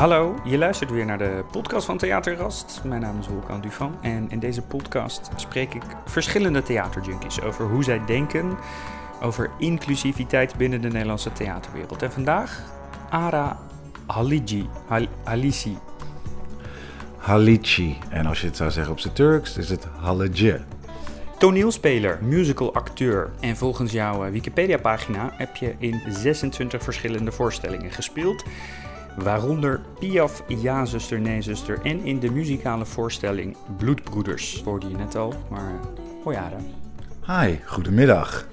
Hallo, je luistert weer naar de podcast van Theaterrast. Mijn naam is Wolkan Dufan en in deze podcast spreek ik verschillende theaterjunkies over hoe zij denken over inclusiviteit binnen de Nederlandse theaterwereld. En vandaag Ara Haliji, Hal Halisi. Halici. En als je het zou zeggen op zijn Turks, is het Halije. Toneelspeler, musicalacteur. En volgens jouw eh, Wikipedia-pagina heb je in 26 verschillende voorstellingen gespeeld. Waaronder Piaf, Ja zuster, Nee zuster en in de muzikale voorstelling Bloedbroeders. Hoorde je net al, maar eh, hoi Ara. Hi, goedemiddag.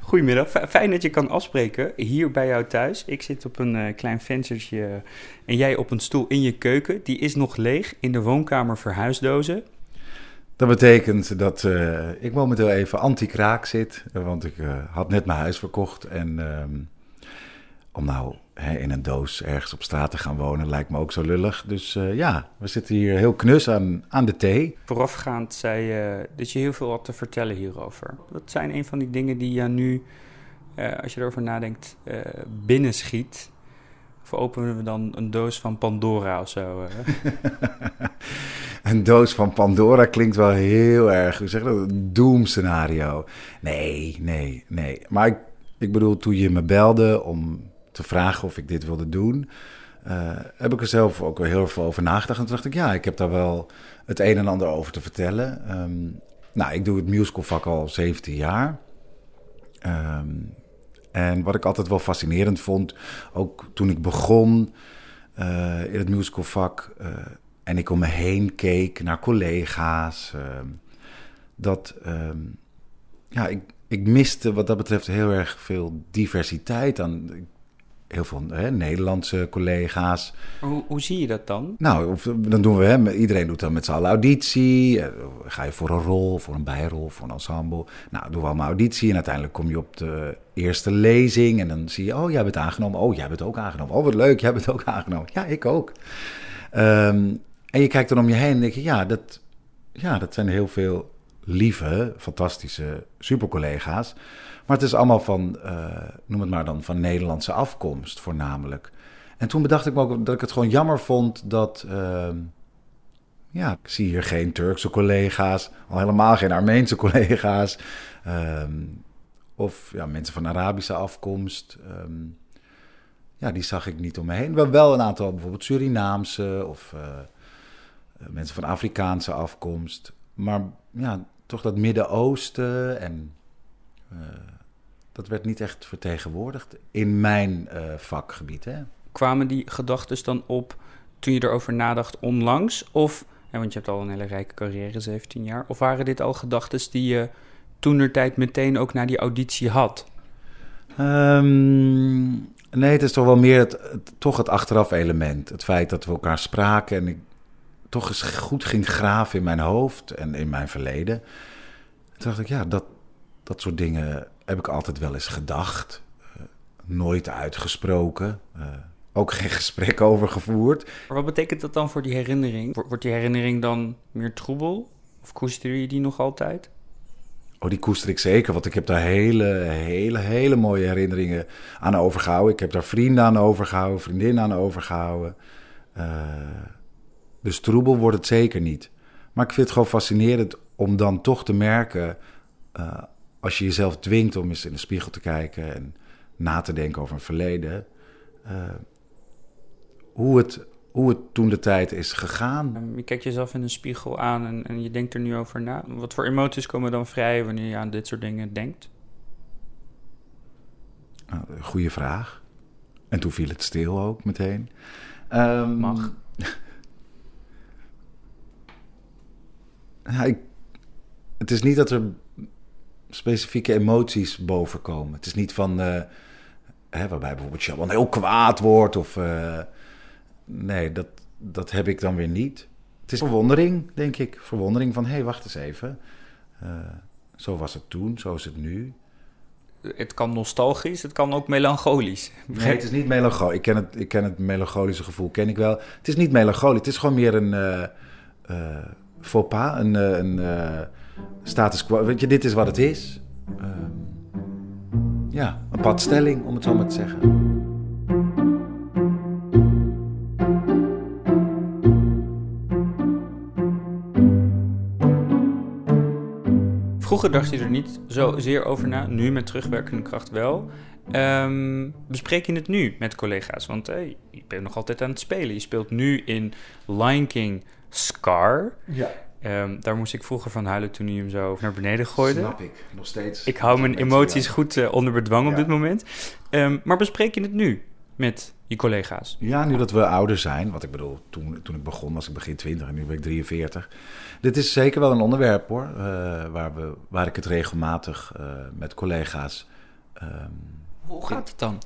Goedemiddag, fijn dat je kan afspreken hier bij jou thuis. Ik zit op een eh, klein venstertje en jij op een stoel in je keuken. Die is nog leeg in de woonkamer verhuisdozen. Dat betekent dat eh, ik momenteel even anti-kraak zit. eh, Want ik eh, had net mijn huis verkocht. En ehm, om nou hè, in een doos ergens op straat te gaan wonen lijkt me ook zo lullig. Dus eh, ja, we zitten hier heel knus aan, aan de thee. Voorafgaand zei je dat je heel veel had te vertellen hierover. Wat zijn een van die dingen die je nu, eh, als je erover nadenkt, eh binnenschiet? Of openen we dan een doos van Pandora of zo? Een doos van Pandora klinkt wel heel erg, hoe zeg dat, een doemscenario. Nee, nee, nee. Maar ik, ik bedoel, toen je me belde om te vragen of ik dit wilde doen, eh, heb ik er zelf ook wel heel veel over nagedacht. En toen dacht ik, ja, ik heb daar wel het een en ander over te vertellen. Ehm, nou, ik doe het musicalvak al 17 jaar. Ehm, en wat ik altijd wel fascinerend vond, ook toen ik begon eh, in het musicalvak eh, en ik om me heen keek naar collega's, ehm, dat ja, ik, ik miste wat dat betreft heel erg veel diversiteit aan heel veel hè, Nederlandse collega's. Hoe, hoe zie je dat dan? Nou, of- dan doen we, hè, iedereen doet dan met z'n allen auditie. Eh, Ga je voor een rol, voor een bijrol, voor een ensemble. Nou, doen we allemaal auditie en uiteindelijk kom je op de eerste lezing. En dan zie je, oh, jij bent aangenomen. Oh, jij bent ook aangenomen. Oh, wat leuk, jij bent ook aangenomen. Ja, ik ook. Ehm, en je kijkt dan om je heen en denk je, ja, dat, ja, dat zijn heel veel lieve, fantastische supercollega's. Maar het is allemaal van, eh, noem het maar dan, van Nederlandse afkomst voornamelijk. En toen bedacht ik me ook dat ik het gewoon jammer vond dat. ehm, ja, ik zie hier geen Turkse collega's, al helemaal geen Armeense collega's. ehm, of ja, mensen van Arabische afkomst. ehm, ja, die zag ik niet om me heen. Wel, wel een aantal, bijvoorbeeld Surinaamse of eh, eh, mensen van Afrikaanse afkomst. Maar ja, toch dat Midden-Oosten en. eh, dat werd niet echt vertegenwoordigd in mijn eh, vakgebied. Hè? Kwamen die gedachten dan op toen je erover nadacht onlangs? Of, want je hebt al een hele rijke carrière, 17 jaar. Of waren dit al gedachten die je toenertijd meteen ook na die auditie had? Ehm, nee, het is toch wel meer het, het- toch het achteraf element. Het feit dat we elkaar spraken en ik toch eens goed ging graven in mijn hoofd en in mijn verleden. Toen dacht ik, ja, dat, dat soort dingen heb ik altijd wel eens gedacht. Eh, nooit uitgesproken. eh, ook geen gesprek over gevoerd. Maar wat betekent dat dan voor die herinnering? Wo- Wordt die herinnering dan meer troebel? Of koester je die nog altijd? Oh, die koester ik zeker, want ik heb daar hele, hele, hele mooie herinneringen aan overgehouden. Ik heb daar vrienden aan overgehouden, vriendinnen aan overgehouden. Eh, dus troebel wordt het zeker niet. Maar ik vind het gewoon fascinerend om dan toch te merken, eh, als je jezelf dwingt om eens in de spiegel te kijken en na te denken over een verleden, eh, hoe, het, hoe het toen de tijd is gegaan. Ehm, Je kijkt jezelf in een spiegel aan en, en je denkt er nu over na. Wat voor emoties komen dan vrij wanneer je aan dit soort dingen denkt? Nou, goeie vraag. En toen viel het stil ook meteen. Ehm, Mag. Het is niet dat er specifieke emoties boven komen. Het is niet van, eh, hè, waarbij bijvoorbeeld Shaban heel kwaad wordt of... eh, nee, dat, dat heb ik dan weer niet. Het is verwondering, denk ik. Verwondering van, hé, hey, wacht eens even. Eh, zo was het toen, zo is het nu. Het kan nostalgisch, het kan ook melancholisch. Nee, het is niet melancholisch. Ik ken het, ik ken het melancholische gevoel, ken ik wel. Het is niet melancholisch, het is gewoon meer een faux pas, een, eh, een eh, status quo. Weet je, dit is wat het is. Ehm, ja, een padstelling, om het zo maar te zeggen. Vroeger dacht je er niet zozeer over na, nu met terugwerkende kracht wel. Ehm, bespreek je het nu met collega's? Want hey, je bent nog altijd aan het spelen. Je speelt nu in Lion King Scar. Ja. Ehm, daar moest ik vroeger van huilen toen hij hem zo naar beneden gooide. Snap ik, nog steeds. Ik hou mijn emoties Ja. goed eh, onder bedwang op dit moment. Ehm, maar bespreek je het nu met je collega's? Ja, nu dat we ouder zijn, wat ik bedoel, toen, toen ik begon was ik begin 20 en nu ben ik 43. Dit is zeker wel een onderwerp hoor, eh, waar, we, waar ik het regelmatig eh, met collega's. ehm, Hoe gaat het dan?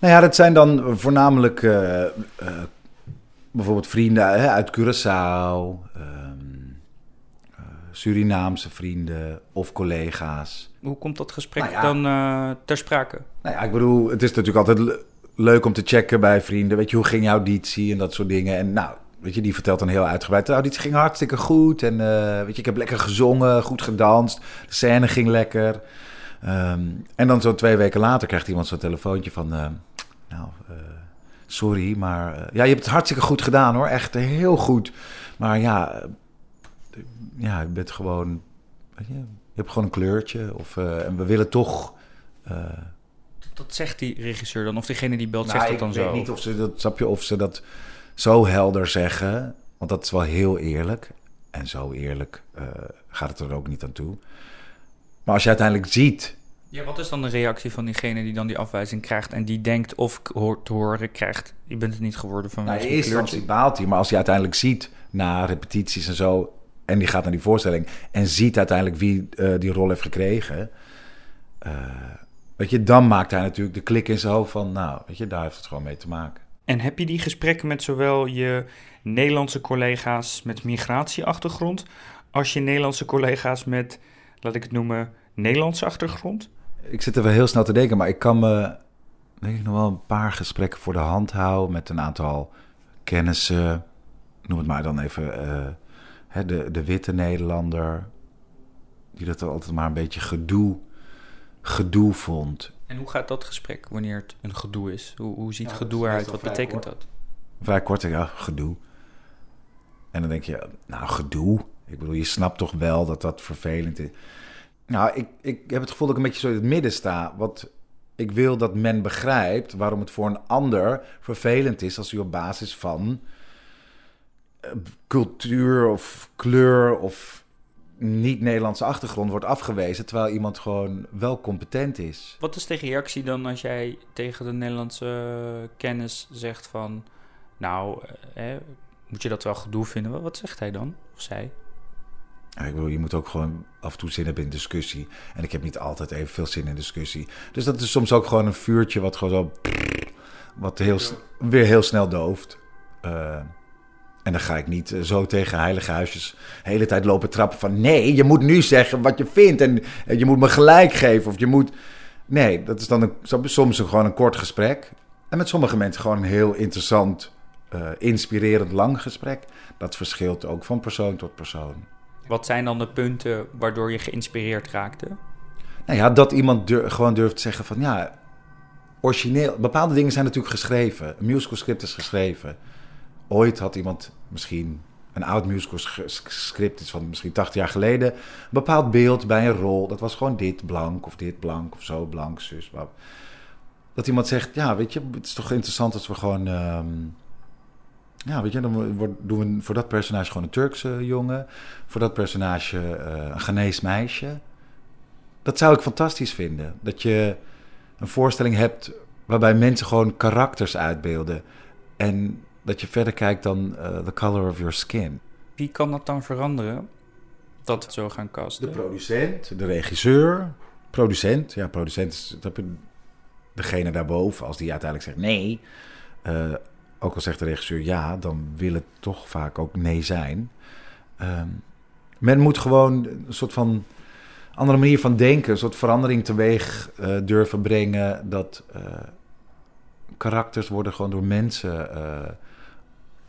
nou ja, dat zijn dan voornamelijk eh, eh, bijvoorbeeld vrienden hè, uit Curaçao, ehm, eh, Surinaamse vrienden of collega's. Hoe komt dat gesprek Nou ja. dan eh, ter sprake? Nou ja, ik bedoel, het is natuurlijk altijd le- leuk om te checken bij vrienden. Weet je, hoe ging jouw auditie en dat soort dingen. En nou, weet je, die vertelt dan heel uitgebreid. De auditie ging hartstikke goed. En eh, weet je, ik heb lekker gezongen, goed gedanst. De scène ging lekker. Ehm, en dan zo twee weken later krijgt iemand zo'n telefoontje van... nou, sorry, maar... eh, ja, je hebt het hartstikke goed gedaan hoor. Echt heel goed. Maar ja, eh, ja, je bent gewoon... Weet je, je hebt gewoon een kleurtje. Of, eh, en we willen toch... Dat zegt die regisseur dan, of diegene die belt, nou, zegt dat ik dan weet zo? niet of ze dat, snap je, of ze dat zo helder zeggen. Want dat is wel heel eerlijk. En zo eerlijk gaat het er ook niet aan toe. Maar als je uiteindelijk ziet... Ja, wat is dan de reactie van diegene die dan die afwijzing krijgt en die denkt of hoort te horen krijgt, je bent het niet geworden van Nou, in een eerste instantie baalt hij. Maar als je uiteindelijk ziet na repetities en zo... en die gaat naar die voorstelling... en ziet uiteindelijk wie eh, die rol heeft gekregen... eh, weet je, dan maakt hij natuurlijk de klik in zijn hoofd van... nou, weet je, daar heeft het gewoon mee te maken. En heb je die gesprekken met zowel je Nederlandse collega's met migratieachtergrond als je Nederlandse collega's met, laat ik het noemen, Nederlandse achtergrond? Ik zit er wel heel snel te denken, maar ik kan me denk ik nog wel een paar gesprekken voor de hand houden met een aantal kennissen. Noem het maar dan even eh, hè, de, de witte Nederlander, die dat altijd maar een beetje gedoe, gedoe vond. En hoe gaat dat gesprek wanneer het een gedoe is? Hoe, hoe ziet Ja, gedoe eruit? Wat betekent kort. dat? Vrij kort, ja, gedoe. En dan denk je, nou, gedoe. Ik bedoel, je snapt toch wel dat dat vervelend is. Nou, ik, ik heb het gevoel dat ik een beetje zo in het midden sta. Wat ik wil dat men begrijpt waarom het voor een ander vervelend is als u op basis van eh, cultuur of kleur of niet-Nederlandse achtergrond wordt afgewezen, terwijl iemand gewoon wel competent is. Wat is de reactie dan als jij tegen de Nederlandse kennis zegt van... Nou, eh, moet je dat wel gedoe vinden? Wat zegt hij dan? Of zij? Ik je moet ook gewoon af en toe zin hebben in discussie. En ik heb niet altijd even veel zin in discussie. Dus dat is soms ook gewoon een vuurtje wat gewoon zo... Wat heel, weer heel snel dooft. Eh, en dan ga ik niet eh, zo tegen heilige huisjes de hele tijd lopen trappen van... Nee, je moet nu zeggen wat je vindt en, je moet me gelijk geven. Of je moet... Nee, dat is dan soms gewoon een kort gesprek. En met sommige mensen gewoon een heel interessant, eh, inspirerend lang gesprek. Dat verschilt ook van persoon tot persoon. Wat zijn dan de punten waardoor je geïnspireerd raakte? Nou ja, dat iemand gewoon durft te zeggen van ja, origineel. Bepaalde dingen zijn natuurlijk geschreven. Een musical script is geschreven. Ooit had iemand misschien een oud musical script, is van misschien 80 jaar geleden, een bepaald beeld bij een rol. Dat was gewoon dit blank of dit blank of zo blank, zus. Dat iemand zegt, ja, weet je, het is toch interessant als we gewoon. ehm, ja, weet je, dan wordt- doen we voor dat personage gewoon een Turkse jongen. Voor dat personage eh, een Ghanese meisje. Dat zou ik fantastisch vinden. Dat je een voorstelling hebt waarbij mensen gewoon karakters uitbeelden. En dat je verder kijkt dan eh, the color of your skin. Wie kan dat dan veranderen? Dat we zo gaan casten? De producent, de regisseur. Producent, ja, producent is dat heb je degene daarboven. Als die uiteindelijk zegt nee, eh, ook al zegt de regisseur ja, dan wil het toch vaak ook nee zijn. Ehm, men moet gewoon een soort van andere manier van denken, een soort verandering teweeg eh, durven brengen. Dat eh, karakters worden gewoon door mensen eh,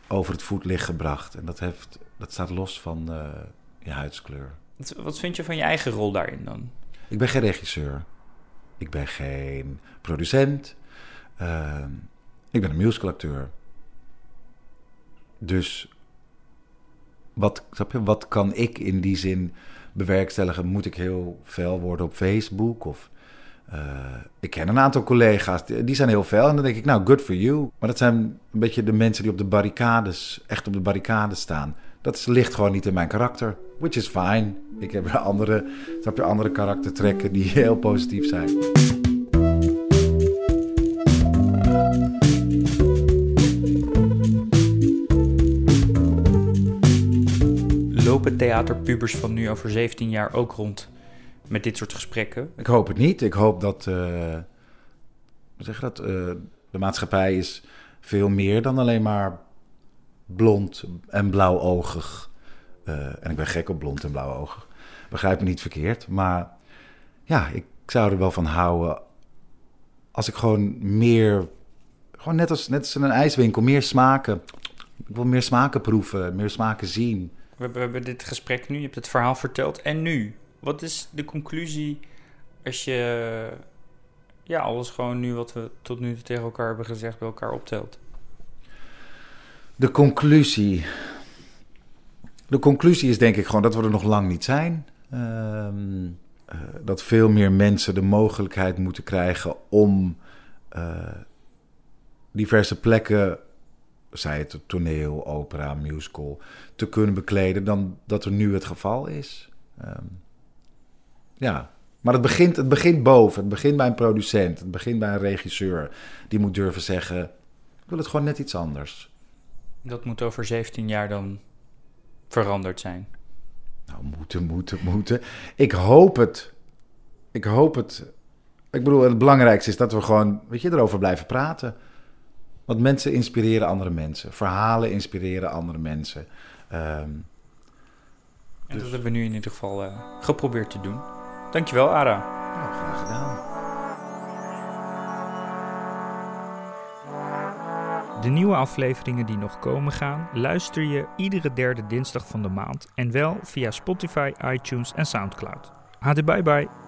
over het voetlicht gebracht. En dat, heeft, dat staat los van je huidskleur. Wat- Wat vind je van je eigen rol daarin dan? Ik ben geen regisseur. Ik ben geen producent. Ehm, ik ben een musicalacteur. Dus wat, snap wat kan ik in die zin bewerkstelligen, moet ik heel fel worden op Facebook of eh, ik ken een aantal collega's, die, zijn heel fel. En dan denk ik, nou, good for you. Maar dat zijn een beetje de mensen die op de barricades, echt op de barricades staan. Dat ligt gewoon niet in mijn karakter. Which is fine. Ik heb andere, heb je andere karaktertrekken die heel positief zijn. Lopen theaterpubers van nu over 17 jaar ook rond met dit soort gesprekken? Ik hoop het niet. Ik hoop dat, uh, zeg dat, uh, de maatschappij is veel meer dan alleen maar blond en blauwogig. Uh, en ik ben gek op blond en blauwogig. Begrijp me niet verkeerd. Maar ja, ik zou er wel van houden als ik gewoon meer, gewoon net als, net als in een ijswinkel, meer smaken. Ik wil meer smaken proeven, meer smaken zien. We we hebben dit gesprek nu, je hebt het verhaal verteld. En nu? Wat is de conclusie als je ja, alles gewoon nu wat we tot nu toe tegen elkaar hebben gezegd bij elkaar optelt? De conclusie. De conclusie is denk ik gewoon dat we er nog lang niet zijn. Ehm, eh, dat veel meer mensen de mogelijkheid moeten krijgen om uh, diverse plekken, zij het toneel, opera, musical, te kunnen bekleden dan dat er nu het geval is. Um, ja, maar het begint, het begint boven. Het begint bij een producent. Het begint bij een regisseur. Die moet durven zeggen: Ik wil het gewoon net iets anders. Dat moet over 17 jaar dan veranderd zijn. Nou, moeten, moeten, moeten. Ik hoop het. Ik hoop het. Ik bedoel, het belangrijkste is dat we gewoon, weet je, erover blijven praten. Want mensen inspireren andere mensen. Verhalen inspireren andere mensen. Um, en dat dus- hebben we nu in ieder geval uh, geprobeerd te doen. Dankjewel, Ara. Nou, graag gedaan. De nieuwe afleveringen die nog komen gaan, luister je iedere derde dinsdag van de maand en wel via Spotify, iTunes en Soundcloud. Hadi bye bye.